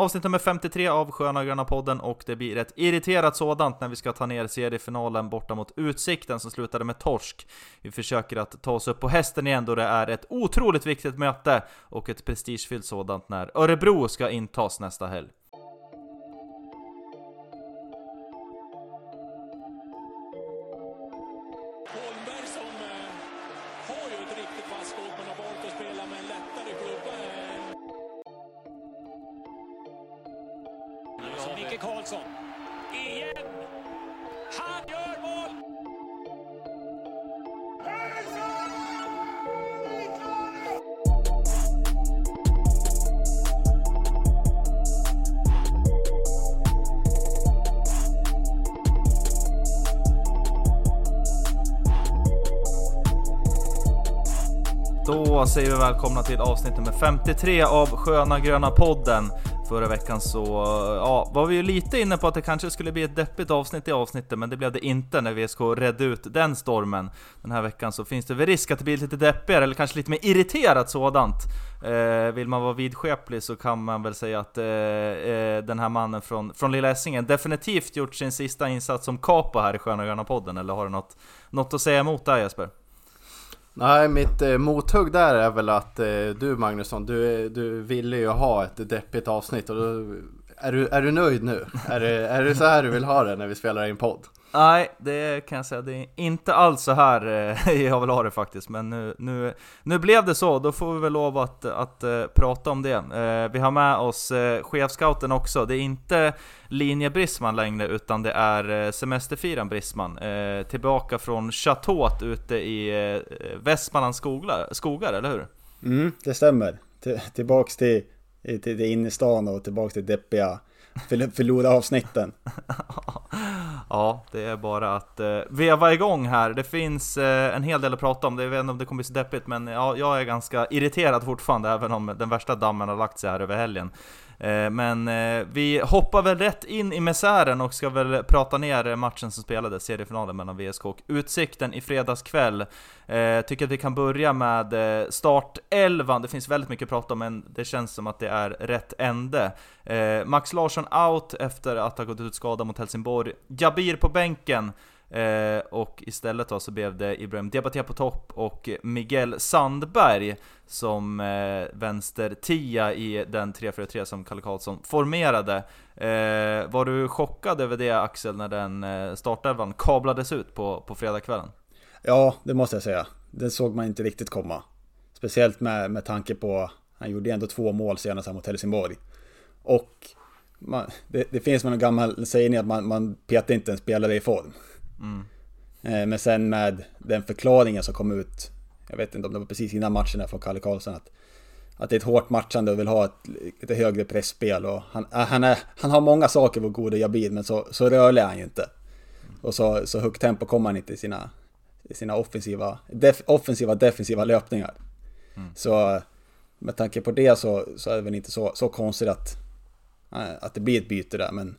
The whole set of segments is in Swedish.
avsnitt nummer 53 av Sköna Gröna podden och det blir ett irriterat sådant när vi ska ta ner seriefinalen borta mot Utsikten som slutade med torsk. Vi försöker att ta oss upp på hästen igen då det är ett otroligt viktigt möte och ett prestigefyllt sådant när Örebro ska intas nästa helg. Säger vi välkomna till avsnitt nummer 53 av Sköna Gröna podden. Förra veckan så eh, ja, var vi ju lite inne på att det kanske skulle bli ett deppigt avsnitt i avsnittet, men det blev det inte när VSK redde ut den stormen. Den här veckan så finns det väl risk att det blir lite deppigare, eller kanske lite mer irriterat sådant. Eh, vill man vara vidskeplig så kan man väl säga att eh, eh, den här mannen från, från Lilla Essingen definitivt gjort sin sista insats som capo här i Sköna Gröna podden, eller har du något, något att säga emot där Jesper? Nej, mitt eh, mothugg där är väl att eh, du Magnusson, du, du ville ju ha ett deppigt avsnitt och då, är, du, är du nöjd nu? är, det, är det så här du vill ha det när vi spelar in podd? Nej, det kan jag säga, det är inte alls så här jag vill ha det faktiskt, men nu, nu, nu blev det så, då får vi väl lov att, att uh, prata om det. Uh, vi har med oss uh, chefscouten också, det är inte linje Brisman längre, utan det är uh, semesterfiran Brisman, tillbaka från Chateauet ute i uh, Västmanlands skogar, skogar, eller hur? Mm, det stämmer. Till, tillbaks till, till, till innerstan och tillbaks till deppiga Förlora avsnitten. Ja, det är bara att eh, veva igång här. Det finns eh, en hel del att prata om. Jag vet inte om det kommer bli så deppigt, men ja, jag är ganska irriterad fortfarande, även om den värsta dammen har lagt sig här över helgen. Eh, men eh, vi hoppar väl rätt in i misären och ska väl prata ner matchen som spelades, seriefinalen mellan VSK och Utsikten i fredags kväll. Eh, tycker att vi kan börja med startelvan. Det finns väldigt mycket att prata om, men det känns som att det är rätt ände. Max Larsson out efter att ha gått ut skadad mot Helsingborg. Jabir på bänken. Eh, och istället då så blev det Ibrahim Diabaté på topp och Miguel Sandberg som eh, vänster tia i den 3-4-3 som Kalle Karlsson formerade. Eh, var du chockad över det Axel när den eh, startelvan kablades ut på, på fredagskvällen? Ja, det måste jag säga. Den såg man inte riktigt komma. Speciellt med, med tanke på, han gjorde ändå två mål senast här mot Helsingborg. Och man, det, det finns en gammal sägning att man, man petar inte en spelare i form. Mm. Men sen med den förklaringen som kom ut, jag vet inte om det var precis innan matchen från Kalle Karlsson, att, att det är ett hårt matchande och vill ha ett lite högre pressspel och han, eh, han, är, han har många saker vår gode Jabir, men så, så rörlig är han ju inte. Och så, så högt tempo kommer han inte i sina, i sina offensiva, def, offensiva, defensiva löpningar. Så med tanke på det så, så är det väl inte så, så konstigt att, eh, att det blir ett byte där, men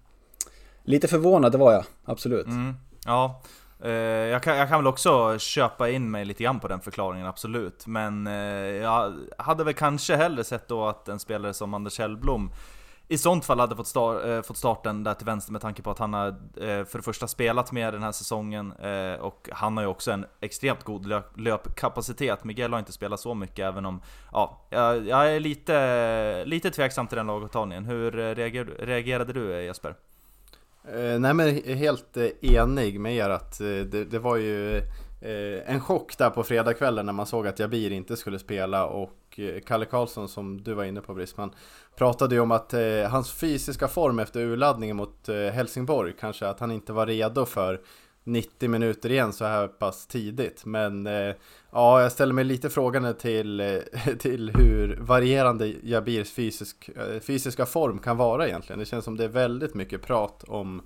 lite förvånad det var jag, absolut. Mm, ja, eh, jag, kan, jag kan väl också köpa in mig lite grann på den förklaringen, absolut. Men eh, jag hade väl kanske hellre sett då att en spelare som Anders Hellblom i sånt fall hade fått, star, eh, fått starten där till vänster med tanke på att han har eh, för det första spelat med den här säsongen eh, och han har ju också en extremt god löp, löpkapacitet. Miguel har inte spelat så mycket även om, ja, jag, jag är lite, lite tveksam till den laguttagningen. Hur eh, reagerade du eh, Jesper? Eh, nej men helt eh, enig med er att eh, det, det var ju en chock där på fredagskvällen när man såg att Jabir inte skulle spela och Kalle Karlsson som du var inne på Brisman pratade ju om att hans fysiska form efter urladdningen mot Helsingborg kanske att han inte var redo för 90 minuter igen så här pass tidigt. Men eh, ja jag ställer mig lite frågande till, eh, till hur varierande Jabirs fysisk, eh, fysiska form kan vara egentligen. Det känns som det är väldigt mycket prat om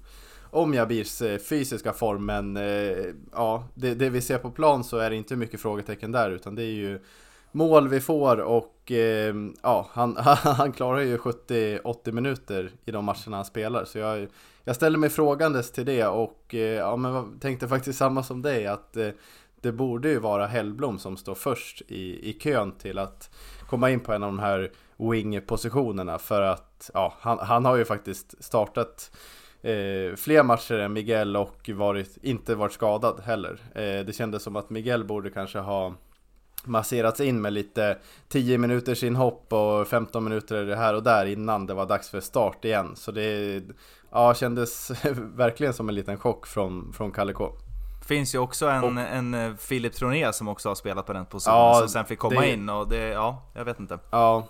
om Jabirs eh, fysiska form men eh, ja, det, det vi ser på plan så är det inte mycket frågetecken där utan det är ju mål vi får och eh, ja, han, han klarar ju 70-80 minuter i de matcherna han spelar. Så jag, jag ställer mig frågandes till det och eh, ja, men tänkte faktiskt samma som dig att eh, det borde ju vara Hellblom som står först i, i kön till att komma in på en av de här wing-positionerna för att att ja, han, han har ju faktiskt startat eh, fler matcher än Miguel och varit, inte varit skadad heller. Eh, det kändes som att Miguel borde kanske ha masserats in med lite 10 minuters inhopp och 15 minuter här och där innan det var dags för start igen. Så det ja, kändes verkligen som en liten chock från, från Kalle K. Finns ju också en, och, en eh, Filip Troné som också har spelat på den positionen, ja, som sen fick komma det, in och det, ja, jag vet inte. Ja,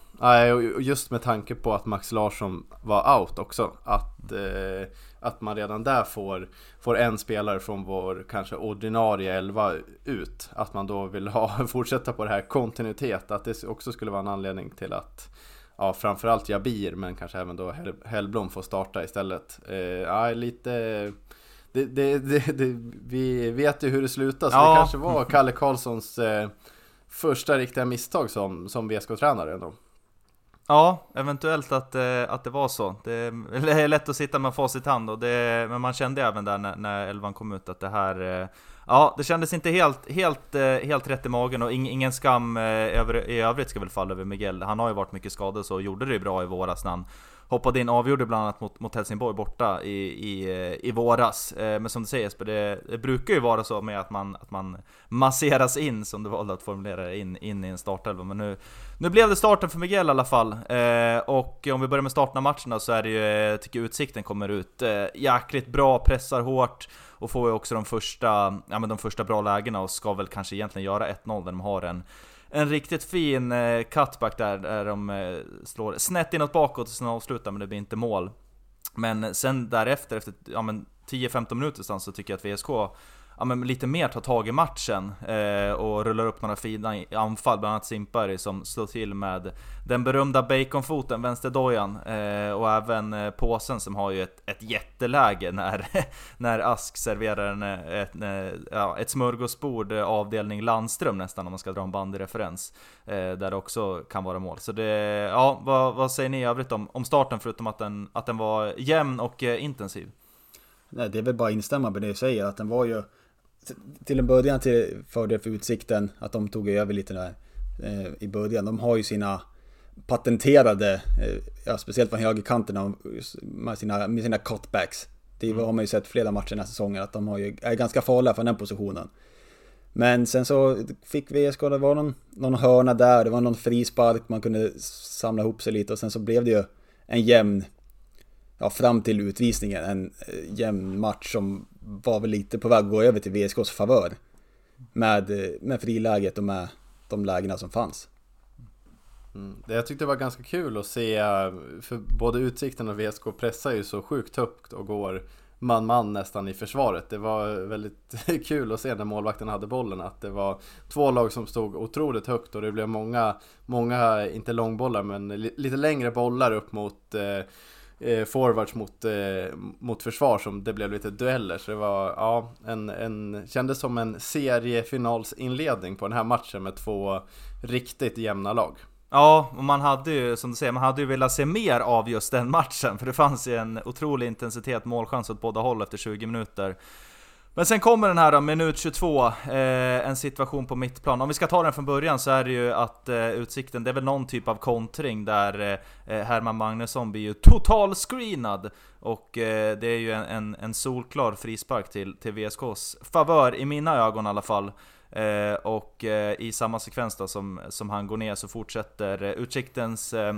och just med tanke på att Max Larsson var out också, att, eh, att man redan där får, får en spelare från vår kanske ordinarie elva ut. Att man då vill ha, fortsätta på det här kontinuitet, att det också skulle vara en anledning till att ja, framförallt Jabir, men kanske även då Hellblom får starta istället. Eh, ja, lite det, det, det, vi vet ju hur det slutar, så ja. det kanske var Kalle Karlssons eh, första riktiga misstag som, som VSK-tränare ändå. Ja, eventuellt att, eh, att det var så. Det är lätt att sitta med facit i hand, och det, men man kände även där när, när elvan kom ut att det här... Ja, det kändes inte helt, helt, eh, helt rätt i magen och ingen skam eh, över, i övrigt ska väl falla över Miguel. Han har ju varit mycket skadad så gjorde det ju bra i våras när han hoppade in, avgjorde bland annat mot, mot Helsingborg borta i, i, eh, i våras. Eh, men som du säger Jesper, det, det, brukar ju vara så med att man, att man masseras in, som du valde att formulera in, in i en startelva. Men nu, nu blev det starten för Miguel i alla fall. Eh, och om vi börjar med starten av matcherna så är det ju, jag tycker Utsikten kommer ut jäkligt bra, pressar hårt och får ju också de första, ja, men de första bra lägena och ska väl kanske egentligen göra 1-0 när de har en en riktigt fin eh, cutback där, där de eh, slår snett inåt bakåt och sen avslutar men det blir inte mål. Men sen därefter, efter ja, 10-15 minuter så tycker jag att VSK ja, men lite mer tar tag i matchen eh, och rullar upp några fina anfall, bland annat Simpari som slår till med den berömda baconfoten, vänsterdojan, eh, och även eh, påsen som har ju ett, ett jätteläge när, när Ask serverar en, ett, eh, ja, ett smörgåsbord eh, avdelning Landström nästan om man ska dra en bandyreferens. Eh, där det också kan vara mål. Så det, ja, vad, vad säger ni i övrigt om, om starten förutom att den, att den var jämn och eh, intensiv? Nej, det är väl bara att instämma med det du säger, att den var ju till en början till fördel för Utsikten att de tog över lite där eh, i början. De har ju sina patenterade, eh, ja, speciellt från högerkanterna med sina, med sina cutbacks. Det mm. har man ju sett flera matcher den här säsongen att de har ju, är ganska farliga från den positionen. Men sen så fick VSK, det var någon, någon hörna där, det var någon frispark, man kunde samla ihop sig lite och sen så blev det ju en jämn, ja fram till utvisningen, en eh, jämn match som var väl lite på väg att gå över till VSKs favör. Med, med friläget och med de lägena som fanns. Mm. Det jag tyckte det var ganska kul att se, för både Utsikten och VSK pressar ju så sjukt högt och går man-man nästan i försvaret. Det var väldigt kul att se när målvakten hade bollen att det var två lag som stod otroligt högt och det blev många, många, inte långbollar men lite längre bollar upp mot eh, eh, forwards mot, eh, mot försvar som det blev lite dueller. Så det var, ja, en, en, kändes som en seriefinalsinledning på den här matchen med två riktigt jämna lag. Ja, och man hade ju, som du säger, man hade ju velat se mer av just den matchen. För det fanns ju en otrolig intensitet, målchans åt båda håll efter 20 minuter. Men sen kommer den här då, minut 22, eh, en situation på mittplan. Om vi ska ta den från början så är det ju att eh, Utsikten, det är väl någon typ av kontring där eh, eh Herman Magnusson blir ju totalscreenad. Och eh, det är ju en, en, en, solklar frispark till, till VSKs favör, i mina ögon i alla fall. Eh, och eh, i samma sekvens då som, som han går ner så fortsätter eh, Utsiktens eh,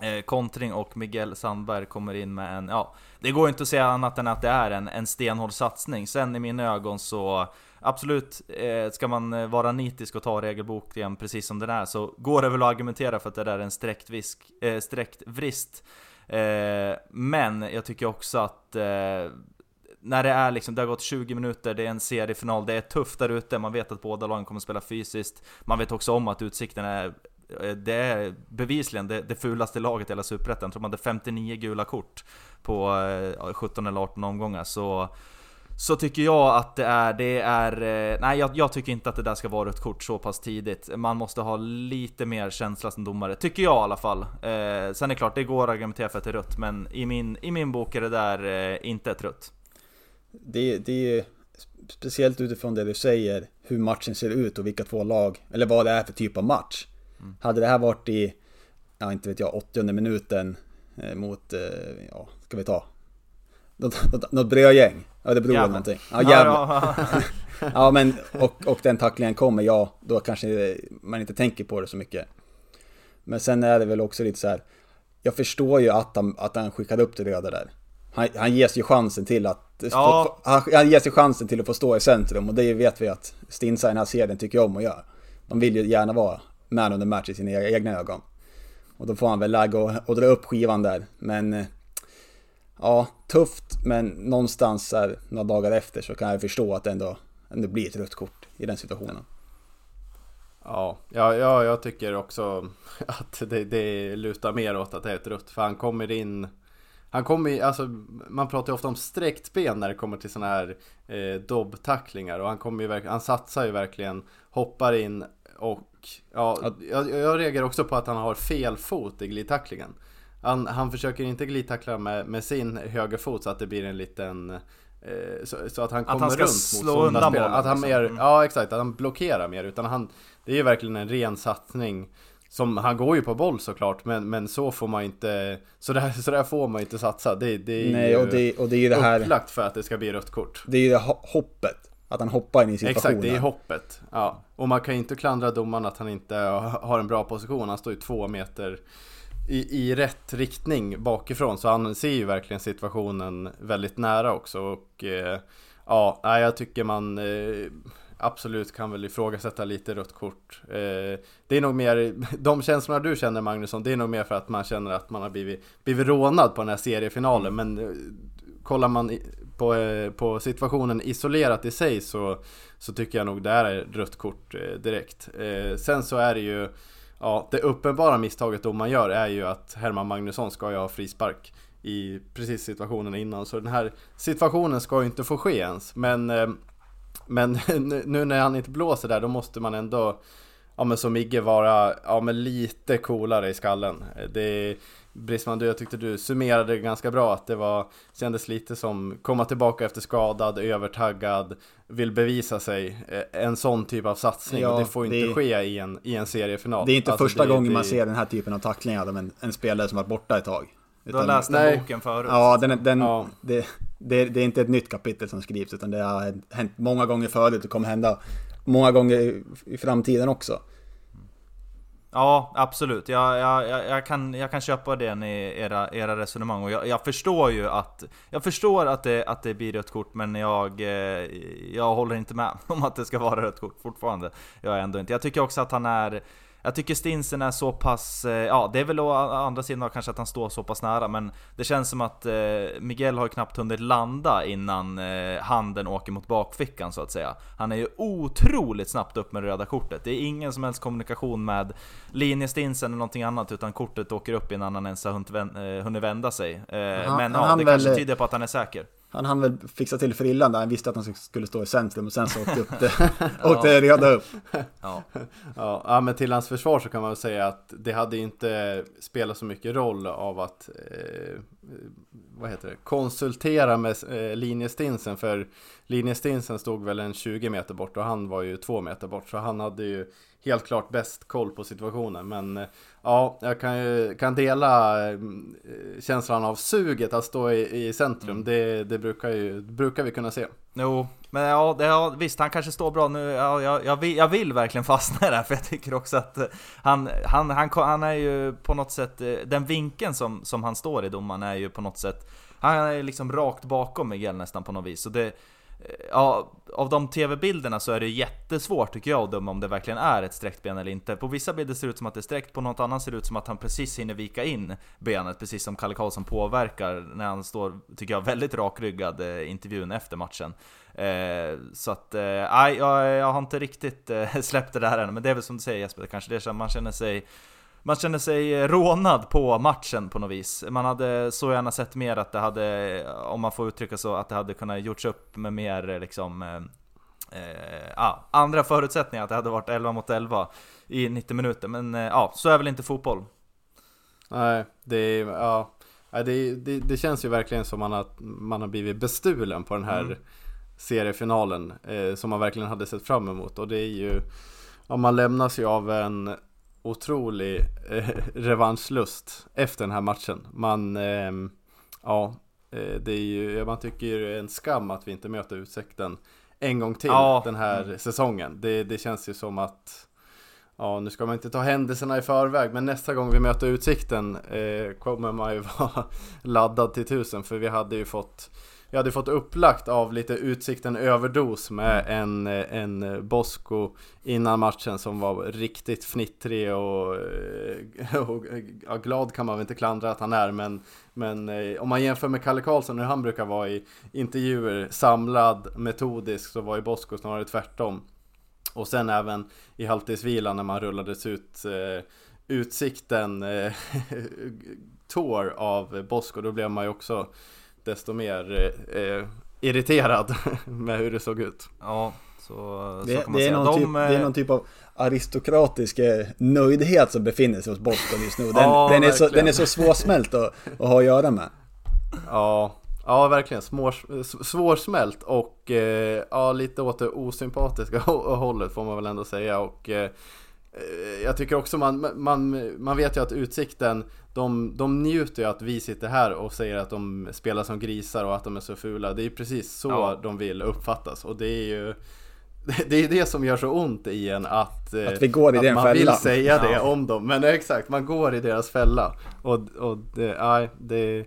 eh, kontring och Miguel Sandberg kommer in med en, ja, det går inte att säga annat än att det är en, en stenhård satsning. Sen i mina ögon så Absolut, eh, ska man eh, vara nitisk och ta regelboken precis som den är så går det väl att argumentera för att det där är en sträckt, visk, eh, sträckt vrist. Eh, men jag tycker också att eh, när det är liksom, det har gått 20 minuter, det är en seriefinal, det är tufft där ute, man vet att båda lagen kommer att spela fysiskt. Man vet också om att utsikten är Eh, det är bevisligen det, det fulaste laget i hela Superettan. Tror man hade 59 gula kort på eh, 17 eller 18 omgångar. Så, så tycker jag att det är, det är eh, nej jag, jag, tycker inte att det där ska vara ett kort så pass tidigt. Man måste ha lite mer känsla som domare, tycker jag i alla fall. Eh, sen är det klart, det går att argumentera för att det är rött, men i min, i min bok är det där eh, inte ett rött. Det, det är speciellt utifrån det du säger, hur matchen ser ut och vilka två lag, eller vad det är för typ av match. Mm. Hade det här varit i, ja inte vet jag, 80 minuten eh, mot, eh, ja, ska vi ta? Något, något, något brödgäng? Ja, det beror på Gävle. någonting. Ja, Gävle. ja, men och, och den tacklingen kommer, ja då kanske man inte tänker på det så mycket. Men sen är det väl också lite så här. Jag förstår ju att han, att han skickade upp det röda där. Han, han ges ju chansen till att Ja. få, han, han ges ju chansen till att få stå i centrum och det vet vi att Stinsa i den här serien tycker om att göra. De vill ju gärna vara man of the match i sina e-, egna ögon. Och då får han väl lägga och, och dra upp skivan där. Men eh, ja, tufft men någonstans här, några dagar efter så kan jag förstå att det ändå, ändå blir ett rött kort i den situationen. Ja, ja, ja jag tycker också att det, det lutar mer åt att det är ett rött. För han kommer in... Han kommer alltså man pratar ju ofta om sträckt ben när det kommer till sådana här eh, dobbtacklingar. Och han kommer ju verkligen, han satsar ju verkligen, hoppar in och... Ja, jag, jag reagerar också på att han har fel fot i glidtacklingen. Han, han försöker inte glidtackla med, med sin högerfot så att det blir en liten... Eh, så, så att han Att kommer han ska runt slå mot undan spelare. bollen, Att han liksom. mer, Mm. ja exakt, att han blockerar mer. Utan han, det är ju verkligen en ren satsning. Som, han går ju på boll såklart, men, men så får man inte... Så där, så där får man inte satsa. Det, det är Nej, ju och det, och det är ju det här, upplagt för att det ska bli rött kort. det är ju det ho- hoppet. Att han hoppar in i situationen. Exakt, det är hoppet. Ja. Och man kan ju inte klandra domaren att han inte har en bra position. Han står ju två meter i, i rätt riktning bakifrån. Så han ser ju verkligen situationen väldigt nära också. Och eh, ja, jag tycker man eh, absolut kan väl ifrågasätta lite rött kort. Eh, det är nog mer, de känslorna du känner Magnusson, det är nog mer för att man känner att man har blivit, blivit rånad på den här seriefinalen. Men kollar man på, eh, på situationen isolerat i sig så, så tycker jag nog det är rött kort eh, direkt. Eh, sen så är det ju Ja, det uppenbara misstaget domaren gör är ju att Herman Magnusson ska ju ha frispark i precis situationen innan. Så den här situationen ska ju inte få ske ens. Men, men nu- nu när han inte blåser där, då måste man ändå Ja men som Migge vara ja, men lite coolare i skallen. Det, Brisman, du, jag tyckte du summerade det ganska bra att det var Kändes lite som komma tillbaka efter skadad, övertaggad Vill bevisa sig Eh, En sån typ av satsning Ja, och det får ju det- inte ske i en, i en seriefinal Det är inte Alltså, första det- gången det- man ser den här typen av tacklingar av en, en spelare som varit borta ett tag. Du har Utan- läst den nej. boken förut. Ja, den, den, Ja. Det, det, det är inte ett nytt kapitel som skrivs utan det har hänt många gånger förut och kommer hända många gånger i, i framtiden också. Ja, absolut. Jag, jag, jag, kan, jag kan köpa den i era, era resonemang och jag, jag förstår ju att Jag förstår att det, att det blir rött kort men jag, eh, jag håller inte med om att det ska vara rött kort fortfarande. Jag är ändå inte. Jag tycker också att han är jag tycker Stinsen är så pass, eh, ja det är väl å andra sidan kanske att han står så pass nära men Det känns som att eh, Miguel har knappt hunnit landa innan eh, handen åker mot bakfickan så att säga. Han är ju otroligt snabbt upp med det röda kortet. Det är ingen som helst kommunikation med linjestinsen eller någonting annat utan kortet åker upp innan han ens har hunnit vän- hunnit vända sig. Men han ja, det väl- kanske tyder på att han är säker Han hann väl fixa till frillan där han visste att han skulle stå i centrum och sen så åkte upp det, åkte reda upp. Ja, Ja, ja, men till hans försvar så kan man väl säga att det hade ju inte spelat så mycket roll av att eh, vad heter det? konsultera med eh, linjestinsen för linjestinsen stod väl en 20 meter bort och han var ju två meter bort så han hade ju helt klart bäst koll på situationen men eh, ja, jag kan kan dela eh, känslan av suget att stå i, i centrum det, det brukar ju brukar vi kunna se. Jo, men ja, det, ja visst han kanske står bra nu. Ja, jag, jag, vill, jag vill verkligen fastna här för jag tycker också att eh, han, han, han, han är ju på något sätt, den vinkeln som, som han står i domaren är ju på något sätt Han är liksom rakt bakom Miguel nästan på något vis. Så det, Ja, av de TV-bilderna så är det jättesvårt tycker jag att döma om det verkligen är ett sträckt ben eller inte. På vissa bilder ser det ut som att det är sträckt, på något annat ser det ut som att han precis hinner vika in benet, precis som Kalle Karlsson påverkar när han står, tycker jag, väldigt rakryggad eh, i intervjun efter matchen. Eh, så att, eh, nej, jag, jag har inte riktigt eh, släppt det där än, men det är väl som du säger Jesper, kanske det är så att man känner sig man känner sig eh, rånad på matchen på något vis. Man hade så gärna sett mer att det hade, om man får uttrycka så, att det hade kunnat gjorts upp med mer eh, liksom eh, eh, ja, andra förutsättningar, att det hade varit 11 mot 11 i 90 minuter. Men eh, ja, så är väl inte fotboll. Nej, det, är- ja, Ja, det, det, det känns ju verkligen som man har, man har blivit bestulen på den här Mm. seriefinalen eh, som man verkligen hade sett fram emot och det är ju ja, man lämnas ju av en otrolig eh, revanschlust efter den här matchen. Man, ehm, ja, eh, det är ju, man tycker ju det är en skam att vi inte möter Utsikten en gång till Ja. den här säsongen. Det, det känns ju som att Ja, nu ska man inte ta händelserna i förväg, men nästa gång vi möter Utsikten eh, kommer man ju vara laddad till tusen, för vi hade ju fått vi hade fått upplagt av lite Utsikten överdos med en, en Bosko innan matchen som var riktigt fnittrig och, eh, och ja, glad kan man väl inte klandra att han är men, men eh, om man jämför med Kalle Karlsson hur han brukar vara i intervjuer samlad, metodisk så var ju Bosko snarare tvärtom. Och sen även i halvtidsvilan när man rullades ut eh, Utsikten eh, tour av Bosko då blev man ju också desto mer eh, eh, irriterad med hur det såg ut. Ja, så, så Det, kan man det, är säga. någon De, typ, det är eh, någon typ av aristokratisk eh, nöjdhet som befinner sig hos Boston just nu. Den, Ja, den, är, så, verkligen. den är så svårsmält att, att ha att göra med. Ja, ja verkligen Smår, svårsmält och eh, ja, lite åt det osympatiska hå- hållet får man väl ändå säga och eh, jag tycker också man, man, man vet ju att Utsikten de, de njuter ju att vi sitter här och säger att de spelar som grisar och att de är så fula. Det är ju precis så Ja. de vill uppfattas och det är ju det är det som gör så ont i en att, eh, Att vi går i den man fällan. vill säga det Ja. om dem. Men exakt, man går i deras fälla. Och, och det, nej, det,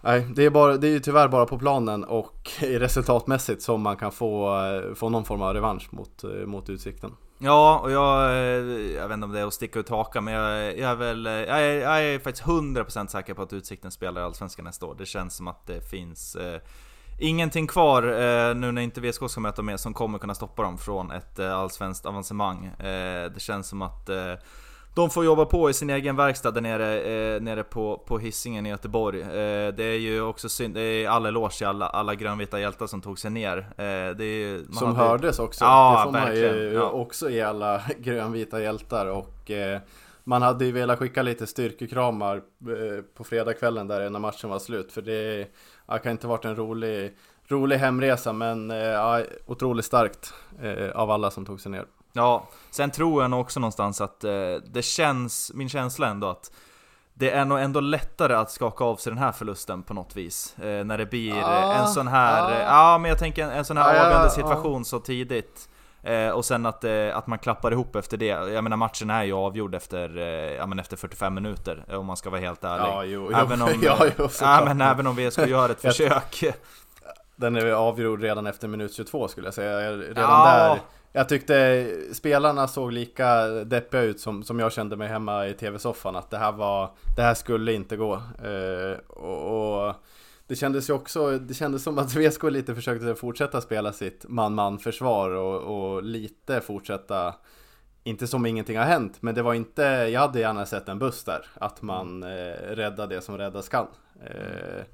nej, det, är bara, det är ju tyvärr bara på planen och resultatmässigt som man kan få, eh, få någon form av revansch mot, eh, mot Utsikten. Ja, och jag, eh, jag vet inte om det är att sticka ut hakan, men jag, jag är väl, eh, jag är, jag är faktiskt 100% säker på att Utsikten spelar i Allsvenskan nästa år. Det känns som att det finns eh, ingenting kvar eh, nu när inte VSK ska möta mer som kommer kunna stoppa dem från ett eh, allsvenskt avancemang. Eh, det känns som att eh, de får jobba på i sin egen verkstad där nere, eh, nere på, på Hisingen i Göteborg. Eh, det är ju också synd, det är all eloge till alla, alla grönvita hjältar som tog sig ner. Eh, det ju- Som hade- hördes också. Ja, det får man ju ja. också i alla grönvita hjältar. Och eh, man hade ju velat skicka lite styrkekramar eh, på fredagskvällen där när matchen var slut. För det ja, kan inte varit en rolig, rolig hemresa men eh, ja, otroligt starkt av alla som tog sig ner. Ja, sen tror jag nog också någonstans att eh, det känns, min känsla ändå att det är nog ändå lättare att skaka av sig den här förlusten på något vis. Eh, när det blir eh, Ah, en sån här, ah. eh, ja men jag tänker en, en sån här avgörande situation så tidigt. Eh, och sen att, eh, att man klappar ihop efter det. Jag menar matchen är ju avgjord efter, eh, ja, men efter 45 minuter eh, om man ska vara helt ärlig. Ja, jo, jo. även om, ja, jo, ja, men även om VSK gör ett försök. Den är avgjord redan efter minut 22 skulle jag säga. Redan Ja. där. Jag tyckte spelarna såg lika deppiga ut som, som jag kände mig hemma i tv-soffan. Att det här var, det här skulle inte gå. Eh, och, och det kändes ju också, det kändes som att VSK lite försökte fortsätta spela sitt man-man försvar och, och lite fortsätta inte som ingenting har hänt, men det var inte, jag hade gärna sett en buss där. Att man eh, räddar det som räddas kan. Eh,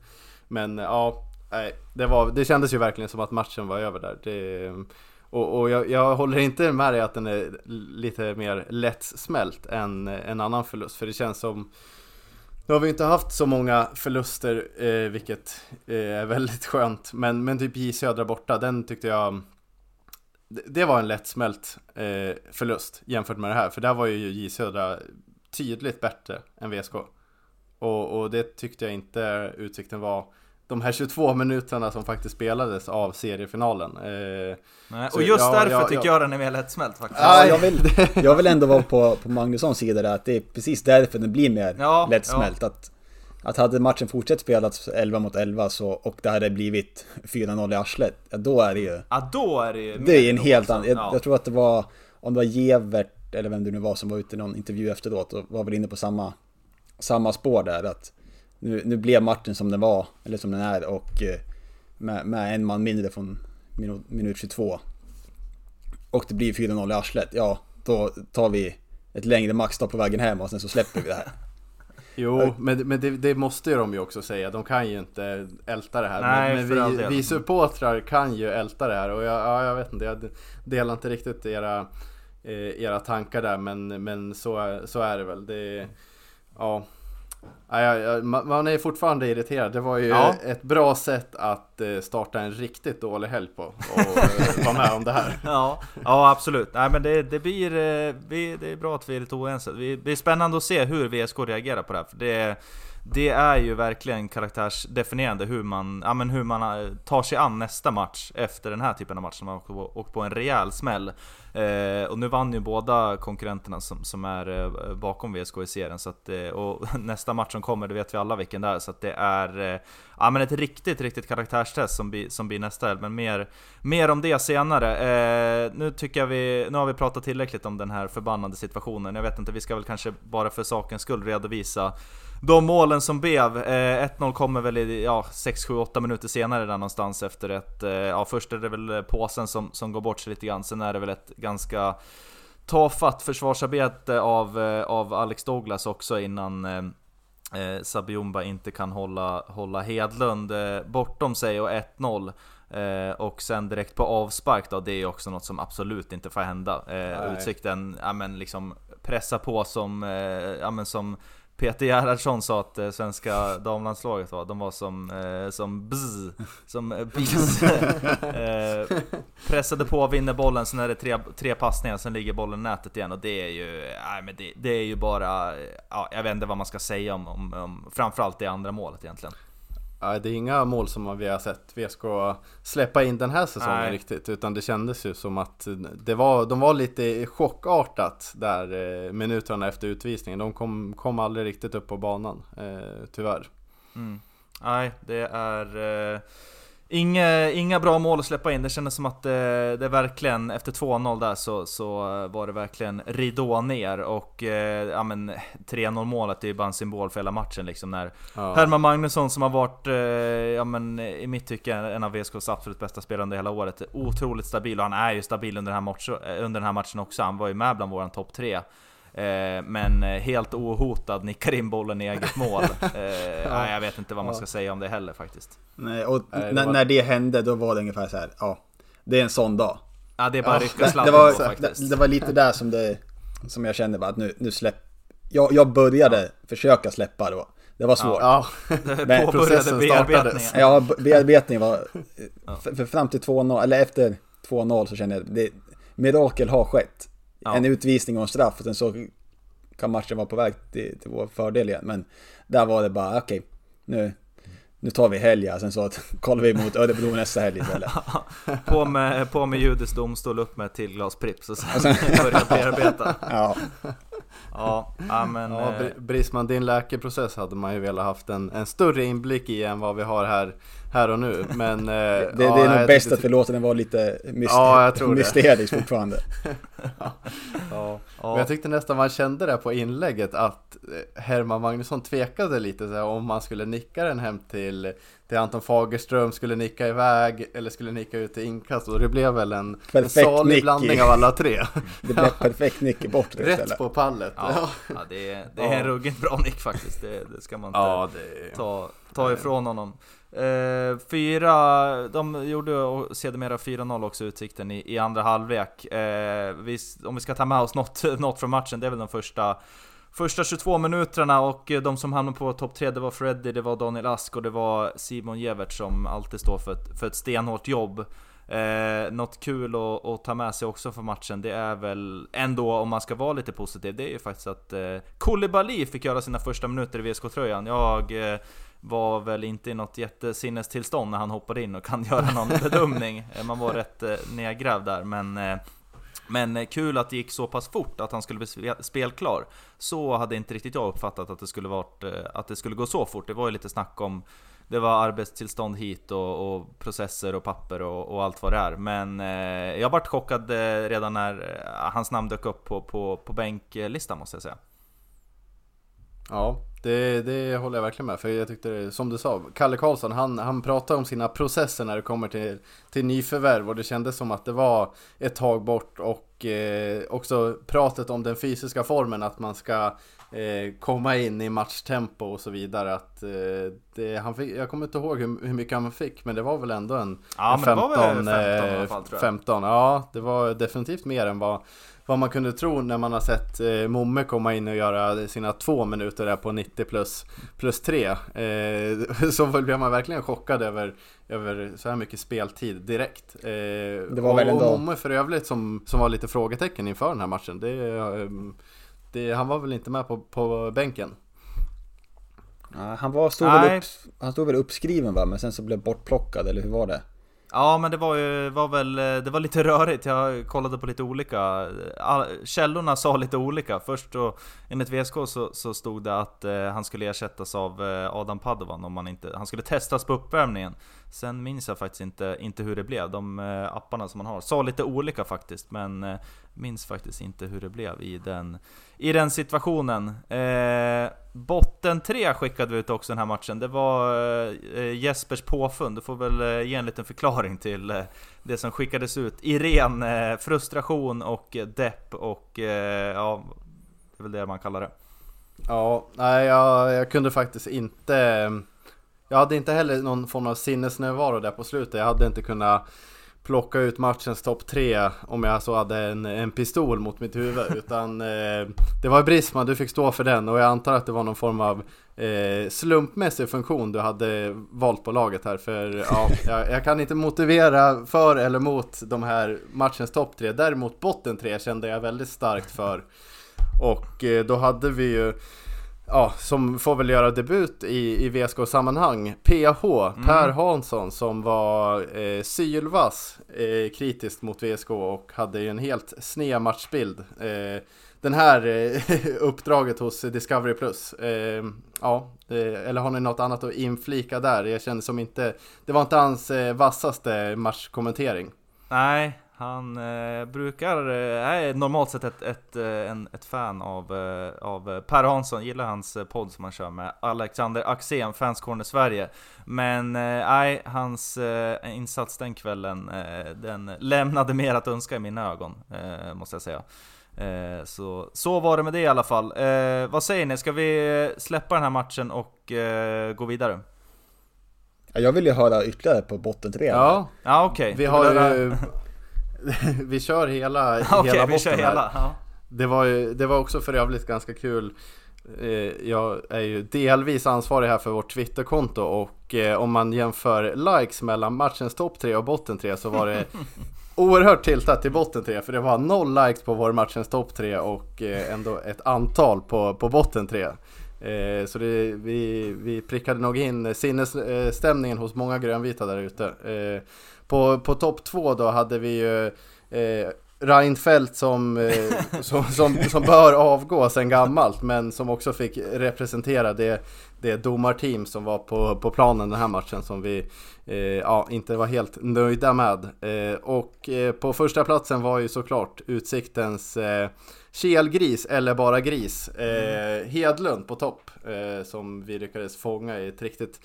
men ja, nej, det, var, det kändes ju verkligen som att matchen var över där. Det, och och jag, jag håller inte med dig att den är lite mer lättsmält än en annan förlust. För det känns som nu har vi inte haft så många förluster, eh, vilket eh, är väldigt skönt. Men, men typ J Södra borta, den tyckte jag det- det var en lättsmält eh, förlust jämfört med det här. För där var ju J Södra tydligt bättre än VSK. Och, och det tyckte jag inte Utsikten var de här 22 minuterna som faktiskt spelades av seriefinalen. Eh, Nej, och just ja, därför ja, tycker ja. jag den är mer lättsmält faktiskt. Ja, jag, vill, jag vill ändå vara på, på Magnussons sida där, att det är precis därför den blir mer Ja, lättsmält. Att, att hade matchen fortsatt spelats 11 mot 11 så, och det hade blivit 4-0 i arslet, ja, då är det ju... Ja, då är det ju Det är en helt då, annan... Jag, Ja. jag tror att det var, om det var Gevert eller vem det nu var som var ute i någon intervju efteråt och var väl inne på samma, samma spår där. Att nu, nu blev matchen som den var, eller som den är och eh, med, med en man mindre från minut, minut 22. Och det blir 4-0 i arslet, ja då tar vi ett längre maxstopp på vägen hem och sen så släpper vi det här. Jo, men, men det, det måste ju de ju också säga. De kan ju inte älta det här. Nej, men men vi, vi supportrar kan ju älta det här. Och jag, ja, jag vet inte, jag delar inte riktigt era, eh, era tankar där. Men, men så, är- så är det väl. Det, ja, man är fortfarande irriterad. Det var ju Ja. ett bra sätt att eh, starta en riktigt dålig helg på och eh, vara med om det här. Ja, ja absolut. Nej men det, det blir... eh, det är bra att vi är lite oense. Det blir spännande att se hur VSK reagerar på det här. För det, det är ju verkligen karaktärsdefinierande hur man, ja, men hur man eh, tar sig an nästa match efter den här typen av match. När man åkt på, en rejäl smäll. Eh, och nu vann ju båda konkurrenterna som, som är eh, bakom VSK i serien. Så att, eh, och nästa match som kommer, det vet vi alla vilken det är. Så att det är eh, ja, men ett riktigt, riktigt karaktärstest som blir, som blir nästa helg. Men mer, mer om det senare. Eh, nu tycker jag vi, nu har vi pratat tillräckligt om den här förbannade situationen. Jag vet inte, vi ska väl kanske bara för sakens skull redovisa de målen som blev. Eh, 1-0 kommer väl i ja, 6, 7, 8 minuter senare där någonstans efter ett... Eh, ja, först är det väl påsen som, som går bort sig lite grann. Sen är det väl ett ganska tafatt försvarsarbete av, eh, av Alex Douglas också innan eh, eh, Sabiumba inte kan hålla, hålla Hedlund eh, bortom sig och 1-0. Eh, och sen direkt på avspark då, det är också något som absolut inte får hända. Eh, utsikten, ja men liksom pressa på som, eh, ja men som Peter Gerhardsson sa att eh, svenska damlandslaget var, de var som, eh, som bzz, som eh, bis. eh, pressade på, vinner bollen, sen är det tre, tre passningar, sen ligger bollen i nätet igen och det är ju, nej men det, det är ju bara, ja, jag vet inte vad man ska säga om, om, om framförallt det andra målet egentligen. Ja, det är inga mål som vi har sett VSK släppa in den här säsongen Nej. riktigt. Utan det kändes ju som att det var, de var lite chockartat där eh, minuterna efter utvisningen. De kom, kom aldrig riktigt upp på banan, eh, tyvärr. Mm. Nej, det är... Eh, Inga, inga bra mål att släppa in. Det kändes som att det, det verkligen, efter 2-0 där så, så eh, var det verkligen ridå ner. Och eh, ja, men 3-0 målet är ju bara en symbol för hela matchen liksom. När ja. Herman Magnusson som har varit, ja men i mitt tycke, en av VSKs absolut bästa spelare under hela året. Otroligt stabil och han är ju stabil under den här, match, under den här matchen också. Han var ju med bland våran topp 3 men eh, helt ohotad nickar in bollen i eget mål. Eh, nej, jag vet inte vad man ska säga om det heller faktiskt. Nej, och det när, var- när det hände då var det ungefär så här, ja. Det är en sån dag. Ja, det är bara Ja, att rycka Det, sladden det, var, på faktiskt. det, det var lite där som det, som jag kände bara att nu, nu släpp... Jag, jag började försöka släppa då. Det var svårt. Ja, Påbörjade processen bearbetningen. startades. Ja, bearbetningen var... För, för fram till 2-0, eller efter 2-0 så kände jag det, mirakel har skett. Ja. En utvisning och en straff och sen så kan matchen vara på väg till, till vår fördel igen. Men där var det bara, okej, nu, nu tar vi helg. Sen så att, kollar vi mot Örebro nästa helg istället. På med, på med judisk domstol, upp med ett till glas Pripps och sen börja bearbeta. Ja, Ja, men... Ja, eh, Br- Brisman, din läkeprocess hade man ju velat haft en, en större inblick i än vad vi har här, här och nu. Men, eh, det, ja, det är nog jag bäst att vi låter den vara lite myster- Ja, mysterisk fortfarande. Ja. ja. Men jag tyckte nästan man kände det på inlägget att eh, Herman Magnusson tvekade lite så här, om man skulle nicka den hem till, till Anton Fagerström, skulle nicka iväg eller skulle nicka ut till inkast och det blev väl en, en Perfekt salig nick blandning i- av alla tre. Det blev perfekt nick i bort Rätt istället. på pallet. Ja, ja det, är, det är en ruggigt bra nick faktiskt. Det, det ska man inte Ja, det... ta, ta ifrån honom. Eh, fyra, de gjorde och sedermera 4-0 också Utsikten i, i andra halvlek. Eh, vi, om vi ska ta med oss något, något från matchen, det är väl de första Första 22 minuterna och eh, de som hamnade på topp 3 det var Freddy, det var Daniel Ask och det var Simon Gevert som alltid står för ett, för ett stenhårt jobb. Eh, något kul att, att ta med sig också för matchen, det är väl ändå om man ska vara lite positiv, det är ju faktiskt att eh, Koulibaly fick göra sina första minuter i VSK-tröjan. Jag eh, var väl inte i något jättesinnestillstånd när han hoppade in och kan göra någon bedömning. Eh, Man var rätt eh, nedgrävd där, men eh, men eh, kul att det gick så pass fort att han skulle bli spelklar. Så hade inte riktigt jag uppfattat att det skulle, varit, eh, att det skulle gå så fort. Det var ju lite snack om det var arbetstillstånd hit och, och processer och papper och, och allt vad det är. Men eh, jag vart chockad eh, redan när hans namn dök upp på, på, på bänklistan måste jag säga. Ja, det, det håller jag verkligen med. För jag tyckte, det, som du sa, Kalle Karlsson, han, han pratade om sina processer när det kommer till, till nyförvärv. Och det kändes som att det var ett tag bort. Och eh, också pratet om den fysiska formen, att man ska eh, komma in i matchtempo och så vidare. Att, eh, det, han fick, jag kommer inte ihåg hur, hur, mycket han fick, men det var väl ändå en, ja, en 15, 15, 15, i alla fall, 15. Ja, det var definitivt mer än vad vad man kunde tro när man har sett eh, Momme komma in och göra sina två minuter där på 90 plus, plus 3. Eh, så blev man verkligen chockad över, över så här mycket speltid direkt. Eh, det var och, väl ändå... och Momme för övrigt som, som var lite frågetecken inför den här matchen. Det, eh, det, han var väl inte med på, på bänken. Ja, han, var, stod väl upp, han stod väl uppskriven va, men sen så blev bortplockad, eller hur var det? Ja men det var ju, var väl, det var lite rörigt, jag kollade på lite olika Källorna sa lite olika, först då enligt VSK så, så stod det att eh, han skulle ersättas av eh, Adam Padovan om man inte, han skulle testas på uppvärmningen Sen minns jag faktiskt inte, inte hur det blev, de eh, apparna som man har sa lite olika faktiskt men eh, minns faktiskt inte hur det blev i den, i den situationen. Eh, botten 3 skickade vi ut också den här matchen. Det var eh, eh Jespers påfund. Du får väl ge en liten förklaring till eh, det som skickades ut i ren eh, frustration och depp och eh, ja, det är väl det man kallar det. Ja, nej jag, jag kunde faktiskt inte jag hade inte heller någon form av sinnesnärvaro där på slutet. Jag hade inte kunnat plocka ut matchens topp tre om jag så hade en, en pistol mot mitt huvud. Utan eh, det var Brisman, du fick stå för den och jag antar att det var någon form av eh, slumpmässig funktion du hade valt på laget här. För ja, jag, jag, kan inte motivera för eller mot de här matchens topp tre. Däremot botten tre kände jag väldigt starkt för. Och eh, då hade vi ju ja, som får väl göra debut i, i VSK-sammanhang. PH, mm. Per Hansson, som var eh, sylvass eh, kritiskt mot VSK och hade ju en helt sned matchbild. Eh, den här eh, uppdraget hos Discovery Plus. Eh, ja, eller har ni något annat att inflika där? Jag kände som inte, det var inte hans eh, vassaste matchkommentering. Nej, han eh, brukar, eh, normalt sett ett, ett, eh, en, ett fan av, eh, av Per Hansson, gillar hans eh, podd som han kör med Alexander Axén, Fans Corner Sverige. Men nej, hans insats den kvällen, den lämnade mer att önska i mina ögon, måste jag säga. så, så var det med det i alla fall. vad säger ni, ska vi släppa den här matchen och gå vidare? Jag vill ju höra ytterligare på botten tre. Ja, ja okej. Okay. Vi har ju vi kör hela, okay, hela vi kör hela. Ja. Det, var ju, det var också för övrigt ganska kul eh, jag är ju delvis ansvarig här för vårt Twitterkonto och eh, om man jämför likes mellan matchens topp 3 och botten 3 så var det oerhört tiltat till botten 3 för det var noll likes på vår matchens topp 3 och eh, ändå ett antal på, på botten 3. Så det, vi, vi prickade nog in sinnesstämningen hos många grönvita där ute. På, på topp två då hade vi ju eh, Reinfeldt som, eh, som, som, som, bör avgå sen gammalt men som också fick representera det, det domarteam som var på, på planen den här matchen som vi eh, ja, inte var helt nöjda med. Eh, och eh, på första platsen var ju såklart Utsiktens eh, kelgris eller bara gris. Eh, Hedlund på topp eh, som vi lyckades fånga i ett riktigt,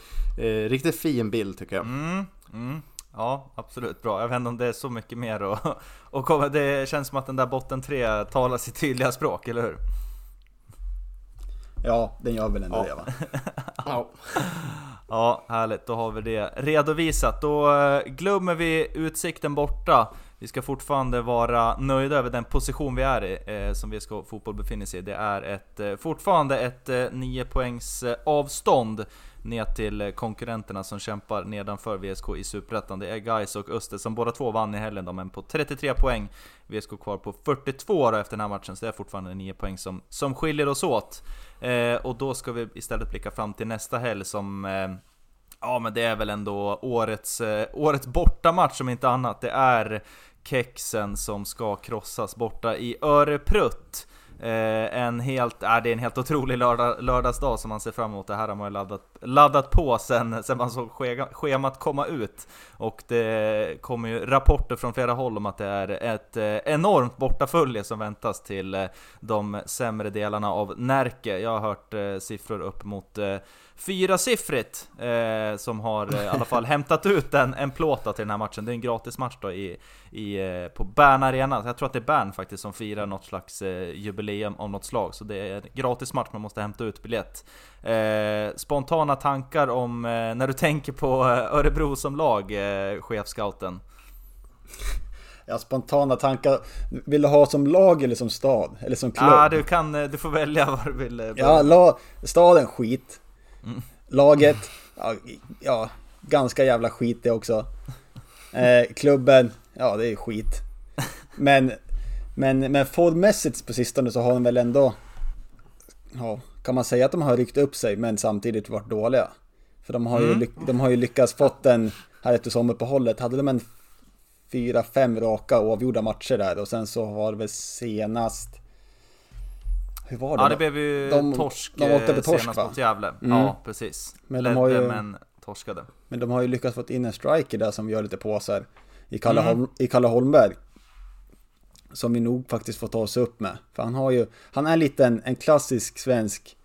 riktigt fin bild tycker jag. Mm, mm. Ja, absolut bra. Jag vet inte om det är så mycket mer och, och det känns som att den där botten 3 talar sitt tydliga språk, eller hur? Ja, den gör väl ändå ja. det va? ja. ja, härligt. Då har vi det redovisat. Då eh, glömmer vi Utsikten borta. Vi ska fortfarande vara nöjda över den position vi är i, eh, som VSK Fotboll befinner sig i. Det är ett, eh, fortfarande ett eh, 9 poängs eh, avstånd ner till eh, konkurrenterna som kämpar nedanför VSK i Superettan. Det är Gais och Öster som båda två vann i helgen då, men på 33 poäng. VSK kvar på 42 då efter den här matchen, så det är fortfarande 9 poäng som, som skiljer oss åt. Eh, och då ska vi istället blicka fram till nästa helg som eh, Ja men det är väl ändå årets, eh, årets bortamatch om inte annat. Det är Kexen som ska krossas borta i Öreprutt. Eh, en helt, äh, det är en helt otrolig lördag, lördagsdag som man ser fram emot. Det här har man ju laddat laddat på sen, sen man såg schemat komma ut. Och det kommer ju rapporter från flera håll om att det är ett eh, enormt bortafölje som väntas till eh, de sämre delarna av Närke. Jag har hört eh, siffror upp mot eh, fyrasiffrigt eh, som har eh, i alla fall hämtat ut en, en plåta till den här matchen. Det är en gratismatch då i, i, eh, på Bern Arena. Jag tror att det är Bern faktiskt som firar något slags eh, jubileum av något slag. Så det är en gratismatch, man måste hämta ut biljett. Eh, spontana tankar om eh, när du tänker på Örebro som lag, eh, chefscouten? Ja, spontana tankar. Vill du ha som lag eller som stad? Eller som klubb? Ja, du, kan, du får välja vad du vill. Börja. Ja, la, staden skit. Laget, ja, ja, ganska jävla skit det också. Eh, klubben, ja det är skit. Men, men, men formmässigt på sistone så har de väl ändå, ja, kan man säga att de har ryckt upp sig men samtidigt varit dåliga. För de har, mm. ju, de har ju lyckats fått en, här efter sommaruppehållet, hade de en fyra, fem raka oavgjorda matcher där och sen så har det väl senast hur var det? Ja det blev ju de, torsk de åkte på torsk, senast va? mot Gävle. Mm. Ja precis. Men de har ju, men torskade. Men de har ju lyckats få in en striker där som gör lite påsar i Kalle, mm. Holm, i Kalle Holmberg. Som vi nog faktiskt får ta oss upp med. För han har ju, han är lite en, en klassisk svensk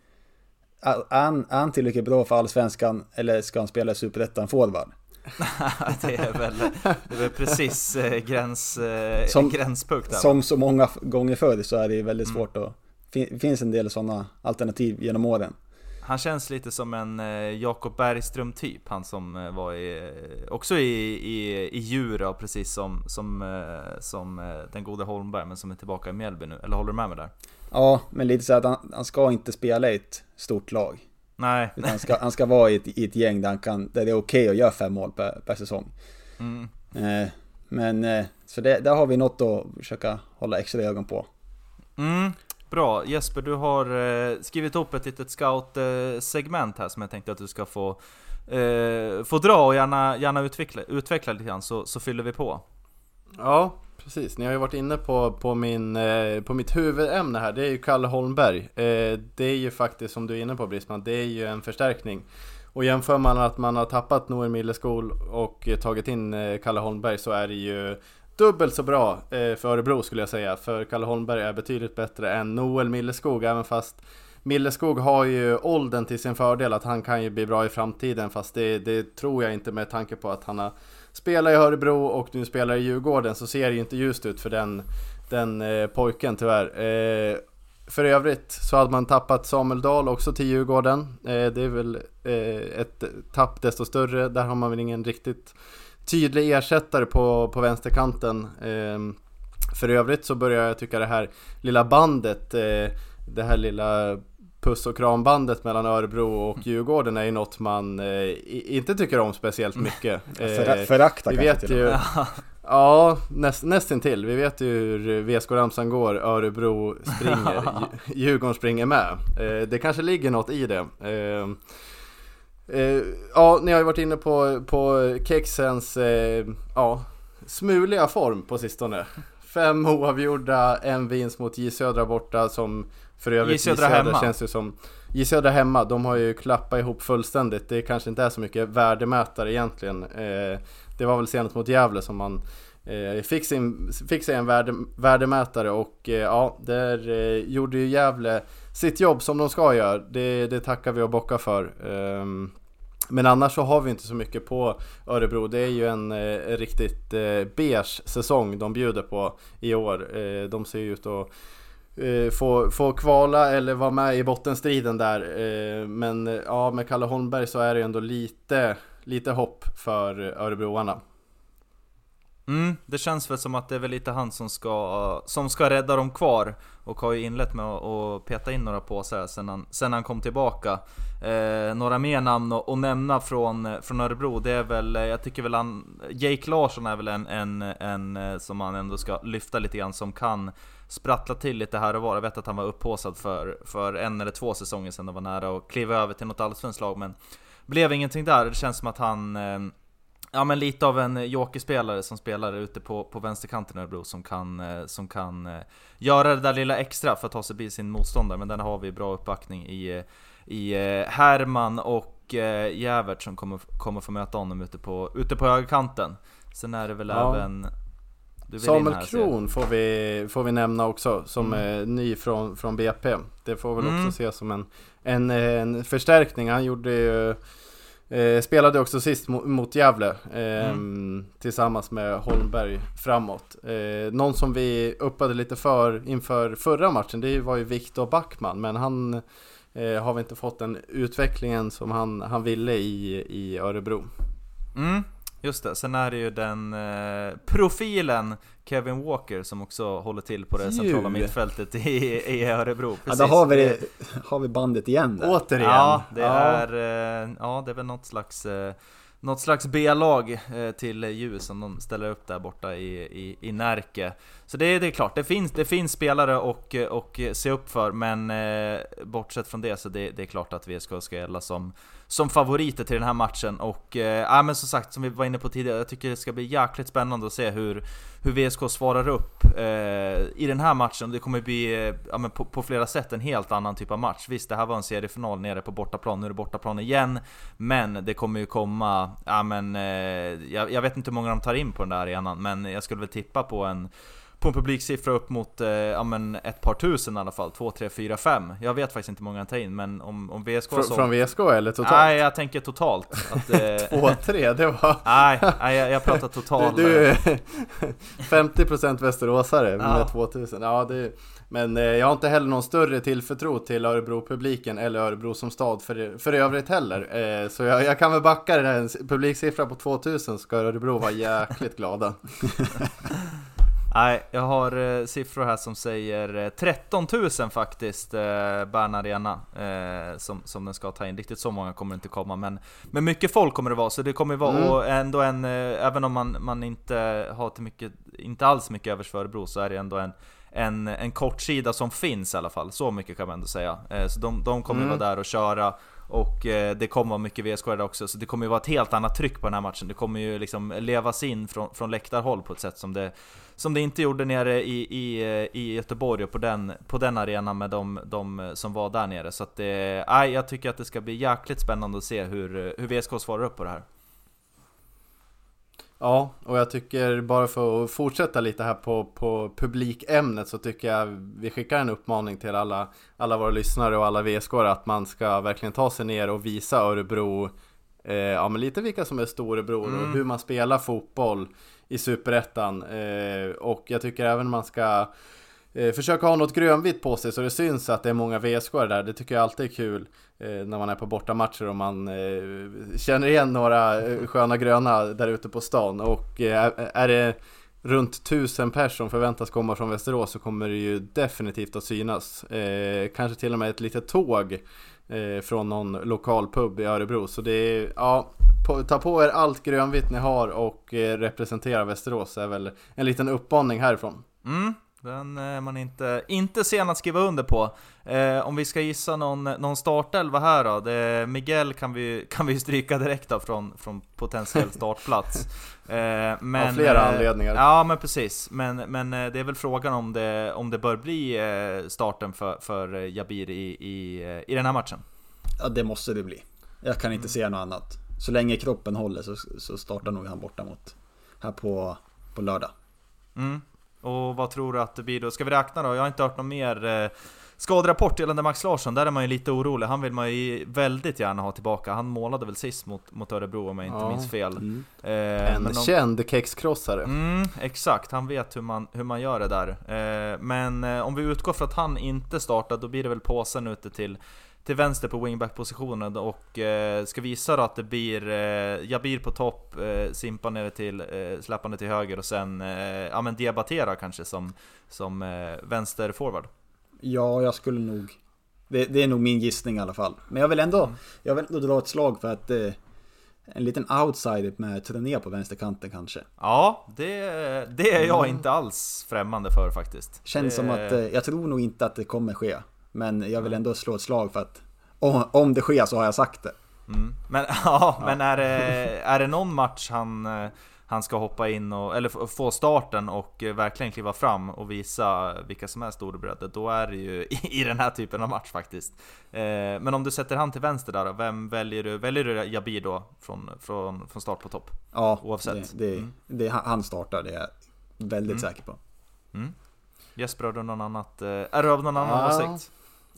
är han, är han tillräckligt bra för allsvenskan eller ska han spela i superettan forward? det, är väl, det är väl precis eh, gräns, eh, som, gränspunkt där, Som så många gånger förr så är det väldigt mm. svårt att det finns en del sådana alternativ genom åren. Han känns lite som en eh, Jakob Bergström typ, han som eh, var i, eh, också i, i, i Djura, precis som, som, som den gode Holmberg, men som är tillbaka i Mjällby nu. Eller håller du med mig där? Ja, men lite så att han, han ska inte spela i ett stort lag. Nej. Han ska, han ska vara i ett, i ett gäng där, han kan, där det är okej okay att göra fem mål per, per säsong. Mm. Eh, men, så det, där har vi något att försöka hålla extra ögon på. Mm. Bra, Jesper du har eh, skrivit upp ett litet scout-segment här som jag tänkte att du ska få, eh, få dra och gärna, gärna utveckla, utveckla lite grann så, så fyller vi på. Ja, precis. Ni har ju varit inne på, på, min, eh, på mitt huvudämne här, det är ju Kalle Holmberg. Eh, det är ju faktiskt, som du är inne på Brisman, det är ju en förstärkning. Och jämför man att man har tappat Noel Milleskol och tagit in Kalle Holmberg så är det ju dubbelt så bra eh, för Örebro skulle jag säga. För Kalle Holmberg är betydligt bättre än Noel Milleskog, även fast Milleskog har ju åldern till sin fördel, att han kan ju bli bra i framtiden. Fast det, det tror jag inte med tanke på att han har spelat i Örebro och nu spelar i Djurgården så ser det ju inte ljust ut för den, den eh, pojken tyvärr. Eh, för övrigt så hade man tappat Samuel Dahl också till Djurgården. Eh, det är väl eh, ett tapp desto större. Där har man väl ingen riktigt tydlig ersättare på, på vänsterkanten. Eh, för övrigt så börjar jag tycka det här lilla bandet, eh, det här lilla puss och krambandet mellan Örebro och mm. Djurgården är ju något man eh, inte tycker om speciellt mm. mycket. Eh, Förakta vi vet ju, Ja, näst, nästintill. Vi vet ju hur VSK-ramsan går, Örebro springer, Djurgården springer med. Det kanske ligger något i det. Eh, ja, ni har ju varit inne på, på Kexens eh, ja, smuliga form på sistone. Fem oavgjorda, en vinst mot J Södra borta som för övrigt J Södra hemma. känns ju som J Södra hemma, de har ju klappat ihop fullständigt. Det kanske inte är så mycket värdemätare egentligen. Eh, det var väl senast mot Gävle som man eh, fick, sin, fick sig en värde, värdemätare och eh, ja, där eh, gjorde ju Gävle sitt jobb som de ska göra. Det, det tackar vi och bockar för. Ehm, men annars så har vi inte så mycket på Örebro. Det är ju en eh, riktigt eh, beige säsong de bjuder på i år. Eh, de ser ju ut att eh, få, få kvala eller vara med i bottenstriden där. Eh, men eh, ja, med Kalle Holmberg så är det ju ändå lite, lite hopp för Örebroarna. Mm, det känns väl som att det är väl lite han som ska, som ska rädda dem kvar. Och har ju inlett med att peta in några påsar sen han, sen han kom tillbaka. Eh, några mer namn att nämna från, från Örebro, det är väl, jag tycker väl han, Jake Larsson är väl en, en, en eh, som man ändå ska lyfta lite grann, som kan sprattla till lite här och var. Jag vet att han var upphåsad för, för en eller två säsonger sedan och var nära att kliva över till något allsvenskt lag, men blev ingenting där. Det känns som att han eh, Ja men lite av en jokerspelare som spelar ute på, på vänsterkanten i Örebro som kan, eh, som kan eh, göra det där lilla extra för att ta sig förbi sin motståndare. Men den har vi bra uppbackning i, i eh, Herman och eh, Jävert som kommer, kommer få möta honom ute på, ute på högerkanten. Sen är det väl Ja. även... Samuel här. Kron får vi, får vi nämna också som är ny från, från BP. Det får väl Mm. också ses som en, en, en förstärkning. Han gjorde ju eh, Spelade också sist mot, mot Gävle eh, Mm. Tillsammans med Holmberg framåt. Eh, Någon som vi uppade lite för inför förra matchen Det var ju Viktor Backman Men han eh, har vi inte fått den utvecklingen som han, han ville i, i Örebro. Mm, just det. Sen är det ju den eh, profilen Kevin Walker som också håller till på det Ju. centrala mittfältet i, i Örebro. Ja, Precis. då har vi, det, har vi bandet igen där. Återigen! Ja, det är, eh, ja, det är väl något slags, eh, något slags B-lag eh, till ljus som de ställer upp där borta i, i, i Närke. Så det, är- det är klart, det finns, det finns spelare och, och se upp för, men eh, bortsett från det så det, det är klart att VSK ska gälla som, som favoriter till den här matchen. Och eh, men som sagt, som vi var inne på tidigare, jag tycker det ska bli jäkligt spännande att se hur, hur VSK svarar upp eh, i den här matchen. Det kommer bli eh, ja, men på, på flera sätt en helt annan typ av match. Visst, det här var en seriefinal nere på bortaplan, nu är det bortaplan igen. Men det kommer ju komma, ja men eh, jag, jag vet inte hur många de tar in på den där arenan, men jag skulle väl tippa på en på en publiksiffra upp mot eh, ja, men ett par tusen i alla fall, 2, 3, 4, 5 Jag vet faktiskt inte hur många han tar in, men om, om VSK Från, så... från VSK eller totalt? Nej, jag tänker totalt. Att, eh, 2-3, det var... nej, nej, jag, jag pratar total... Du, du är 50% västeråsare Ja. med 2000. Ja, det, men eh, jag har inte heller någon större tillförtro till Örebro-publiken eller Örebro som stad för, för övrigt heller. Eh, så jag, jag kan väl backa den här publiksiffran på 2000 ska Örebro vara jäkligt glada. Nej, jag har eh, siffror här som säger eh, 13 000 faktiskt, eh, Bern Arena, eh, som, som den ska ta in. Riktigt så många kommer det inte komma, men, men mycket folk kommer det vara, så det kommer vara Mm. och ändå en, eh, även om man, man inte har till mycket, inte alls mycket övers för Örebro, så är det ändå en en, en kortsida som finns i alla fall, så mycket kan man ändå säga. Eh, så de, de kommer Mm. vara där och köra och eh, det kommer vara mycket VSK där också, så det kommer ju vara ett helt annat tryck på den här matchen. Det kommer ju liksom levas in från, från läktarhåll på ett sätt som det, som det inte gjorde nere i, i, i Göteborg och på den, på den arenan med de, de som var där nere. Så att det, nej, jag tycker att det ska bli jäkligt spännande att se hur, hur VSK svarar upp på det här. Ja, och jag tycker bara för att fortsätta lite här på, på publikämnet så tycker jag vi skickar en uppmaning till alla, alla våra lyssnare och alla VSK att man ska verkligen ta sig ner och visa Örebro eh, ja, men lite vilka som är storebror och hur man spelar fotboll i Superettan. Eh, och jag tycker även man ska eh, försöka ha något grönvitt på sig så det syns att det är många VSK där. Det tycker jag alltid är kul när man är på bortamatcher och man känner igen några sköna gröna där ute på stan. Och är det runt tusen personer som förväntas komma från Västerås så kommer det ju definitivt att synas. Eh, kanske till och med ett litet tåg Eh, från någon lokal pub i Örebro. Så det är, ja, ta på er allt grönvitt ni har och eh, representera Västerås är väl en liten uppmaning härifrån. Mm, den är man inte, inte sen att skriva under på. Eh, om vi ska gissa någon, någon startelva här då, det, Miguel kan vi, kan vi stryka direkt då från, från potentiell startplats. Eh, men, Av flera eh, anledningar. Ja men precis, men, men eh, det är väl frågan om det, om det bör bli eh, starten för, för eh, Jabir i, i, eh, i den här matchen. Ja, det måste det bli. Jag kan inte se något annat. Så länge kroppen håller så, så startar nog han borta mot här på, på lördag. Mm. Och vad tror du att det blir då? Ska vi räkna då? Jag har inte hört någon mer eh, skaderapport gällande Max Larsson. Där är man ju lite orolig. Han vill man ju väldigt gärna ha tillbaka. Han målade väl sist mot, mot Örebro om jag inte Ja. minns fel. Mm. Eh, En men om- känd kexkrossare. Mm, exakt, han vet hur man, hur man gör det där. Eh, men eh, om vi utgår från att han inte startar, då blir det väl påsen ute till, till vänster på wingback-positionen och eh, ska visa då att det blir eh, Jabir på topp, eh, Simpa nere till, eh, släpande till höger och sen eh, ja, men Diabatera kanske som, som eh, vänsterforward. Ja, jag skulle nog... Det, det är nog min gissning i alla fall. Men jag vill ändå, jag vill ändå dra ett slag för att eh, en liten outsider med Trené på vänsterkanten kanske. Ja, det, det är jag inte alls främmande för faktiskt. Känns det, som att, eh, jag tror nog inte att det kommer ske. Men jag vill ändå slå ett slag för att om, om det sker så har jag sagt det. Mm. Men, ja, men är, det, är det någon match han, eh, han ska hoppa in och, eller få starten och eh, verkligen kliva fram och visa vilka som är storebröder, då är det ju i, den här typen av match faktiskt. Eh, men om du sätter han till vänster där vem väljer du? Väljer du Jabir då från, från, från start på topp? Ja, Oavsett. Det, det, Mm. det, han startar, det är jag väldigt säker på. Jesper, har du någon annat? Eh, är du av någon annan Ja. åsikt?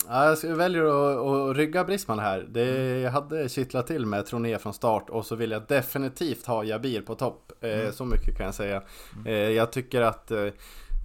Ja, jag väljer att, att rygga Brisman här. Det, jag hade kittlat till med Troné från start och så vill jag definitivt ha Jabir på topp. Eh, Så mycket kan jag säga. Eh, jag tycker att eh,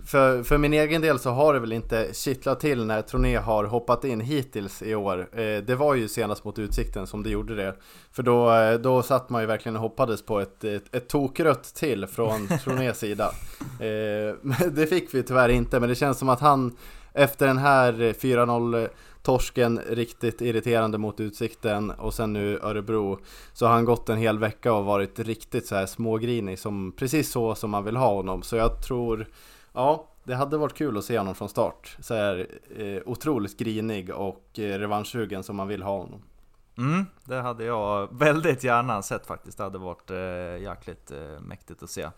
för, för min egen del så har det väl inte kittlat till när Troné har hoppat in hittills i år. Det var ju senast mot Utsikten som det gjorde det. För då, då satt man ju verkligen och hoppades på ett, ett, ett tokrött till från Tronés sida. Det fick vi tyvärr inte, men det känns som att han efter den här 4-0 torsken riktigt irriterande mot Utsikten och sen nu Örebro så har han gått en hel vecka och varit riktigt så här smågrinig som precis så som man vill ha honom. Så jag tror, ja, det hade varit kul att se honom från start. Så här eh, otroligt grinig och eh, revanschsugen som man vill ha honom. Mm, det hade jag väldigt gärna sett faktiskt. Det hade varit eh, jäkligt eh, mäktigt att se.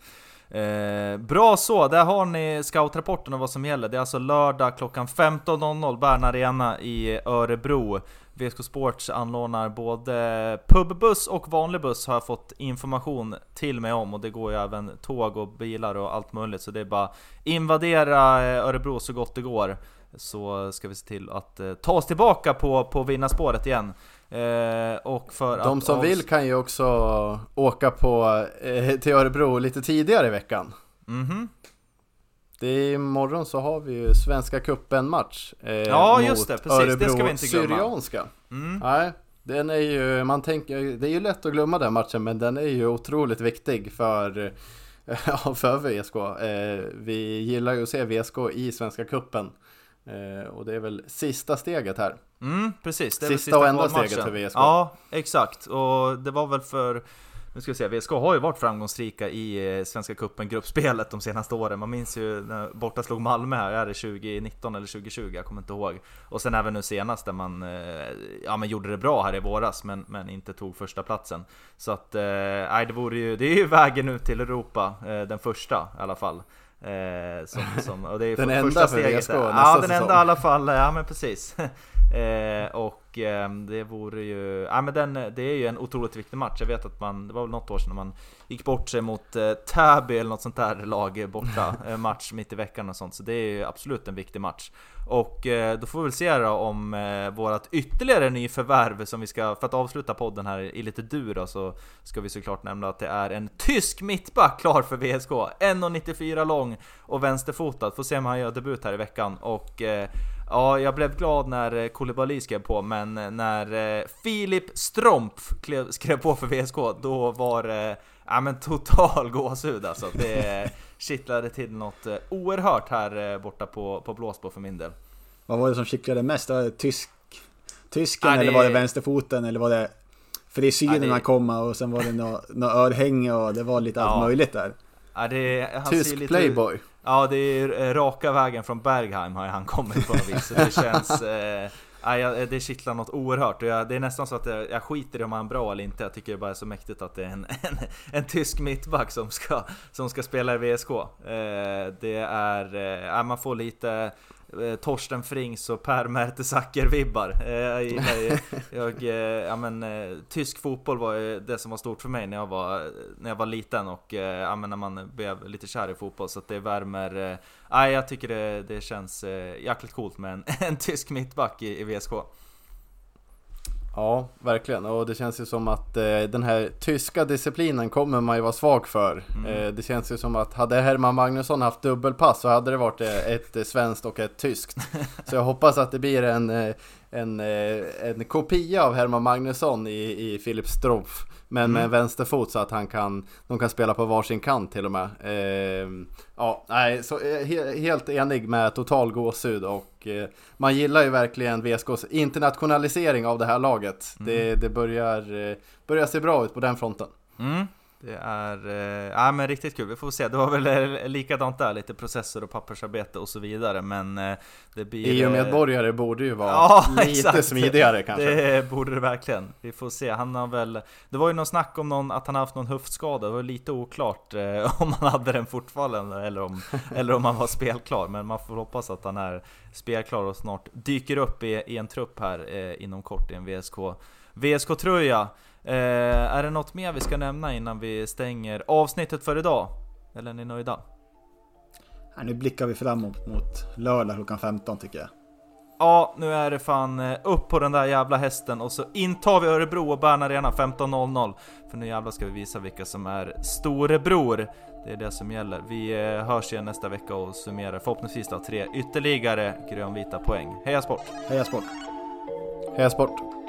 Eh, bra så, där har ni scoutrapporten och vad som gäller. Det är alltså lördag klockan 15.00, Bern Arena i Örebro. VSK Sports anordnar både pubbuss och vanlig buss har jag fått information till mig om och det går ju även tåg och bilar och allt möjligt så det är bara invadera eh, Örebro så gott det går så ska vi se till att eh, ta oss tillbaka på, på vinnarspåret igen. Eh, och för De att som vill kan ju också åka på, eh, till Örebro lite tidigare i veckan. Mhm. Det är imorgon så har vi ju Svenska Cupen match eh, Ja, mot just det, precis, det ska vi inte glömma. Syrianska. Mm. Nej, den är ju, man tänker, det är ju lätt att glömma den matchen men den är ju otroligt viktig för, ja, för VSK. Eh, vi gillar ju att se VSK i Svenska Cupen. Eh, och det är väl sista steget här. Mm, precis. Det är väl Sista och enda steget för VSK. Ja, exakt. Och det var väl för... Nu ska vi se, VSK har ju varit framgångsrika i eh, Svenska Cupen gruppspelet de senaste åren. Man minns ju när borta slog Malmö här, är det 2019 eller 2020? Jag kommer inte ihåg. Och sen även nu senast där man, eh, ja, men gjorde det bra här i våras men, men inte tog första platsen. Så att, eh, nej, det vore ju, det är ju vägen ut till Europa, eh, den första i alla fall. Eh, som, som, och det är Den enda första för VSK nästa Ja, den enda i alla fall, ja men precis. Eh, och eh, det vore ju, ja men den, det är ju en otroligt viktig match. Jag vet att man, det var väl något år sedan man gick bort sig mot eh, Täby eller något sånt där lag borta, eh, match mitt i veckan och sånt. Så det är ju absolut en viktig match. Och eh, då får vi väl se då om eh, vårat ytterligare nyförvärv som vi ska, för att avsluta podden här i lite dur då, så ska vi såklart nämna att det är en tysk mittback klar för VSK. 1,94 lång och vänsterfotad. Får se om han gör debut här i veckan. Och eh, ja, jag blev glad när eh, Koulibaly skrev på, men när eh, Filip Strompf klev, skrev på för VSK, då var det ja, men total gåshud alltså. Det kittlade till något eh, oerhört här eh, borta på, på Blåsbo för min del. Vad var det som kittlade mest? Var det tysk, tysken Ja, det- eller var det vänsterfoten eller var det frisyren Ja, det- han kom och sen var det något nå örhänge och det var lite allt Ja. möjligt där. Ja, det, han Tysk lite- playboy. Ja, det är eh, raka vägen från Bergheim har han kommit på något vis. Så det känns... Eh, ja, det kittlar något oerhört. Och jag, det är nästan så att jag, jag skiter i om han är bra eller inte. Jag tycker det bara är så mäktigt att det är en, en, en tysk mittback som ska, som ska spela i VSK. Eh, det är... Eh, man får lite... eh, Torsten Frings och Per Mertesacker-vibbar. Eh, jag gillar ju, jag, eh, ja, men, tysk fotboll var ju det som var stort för mig när jag var, när jag var liten och ja, men när man blev lite kär i fotboll. Så att det värmer... Ja, jag tycker det, det känns jäkligt coolt med en, en tysk mittback i, i VSK. Ja, verkligen. Och det känns ju som att eh, den här tyska disciplinen kommer man ju vara svag för. Mm. Eh, det känns ju som att hade Herman Magnusson haft dubbelpass så hade det varit eh, ett eh, svenskt och ett tyskt. Så jag hoppas att det blir en, eh, en, eh, en kopia av Herman Magnusson i, i Filip Stroff. Men med en vänsterfot så att han kan, de kan spela på varsin kant till och med. Eh, ja, nej, så eh, he, helt enig med total gåshud och eh, man gillar ju verkligen VSKs internationalisering av det här laget. Det, det börjar, eh, börjar se bra ut på den fronten. Mm. Det är eh, ja, men riktigt kul, vi får se. Det var väl eh, likadant där, lite processor och pappersarbete och så vidare. Men eh, det blir... EU-medborgare borde ju vara ja, lite exakt. smidigare kanske. Det borde det verkligen. Vi får se. Han har väl... Det var ju någon snack om någon, att han haft någon höftskada. Det var lite oklart eh, om han hade den fortfarande eller om, eller om han var spelklar. Men man får hoppas att han är spelklar och snart dyker upp i, i en trupp här eh, inom kort i en VSK, VSK-tröja. Eh, är det något mer vi ska nämna innan vi stänger avsnittet för idag? Eller är ni nöjda? Ja, nu blickar vi framåt mot lördag klockan 15 tycker jag. Ja, nu är det fan eh, upp på den där jävla hästen och så intar vi Örebro och Bern Arena 15.00. För nu jävlar ska vi visa vilka som är storebror. Det är det som gäller. Vi eh, hörs igen nästa vecka och summerar förhoppningsvis då tre ytterligare grönvita poäng. Heja sport! Heja sport! Heja sport!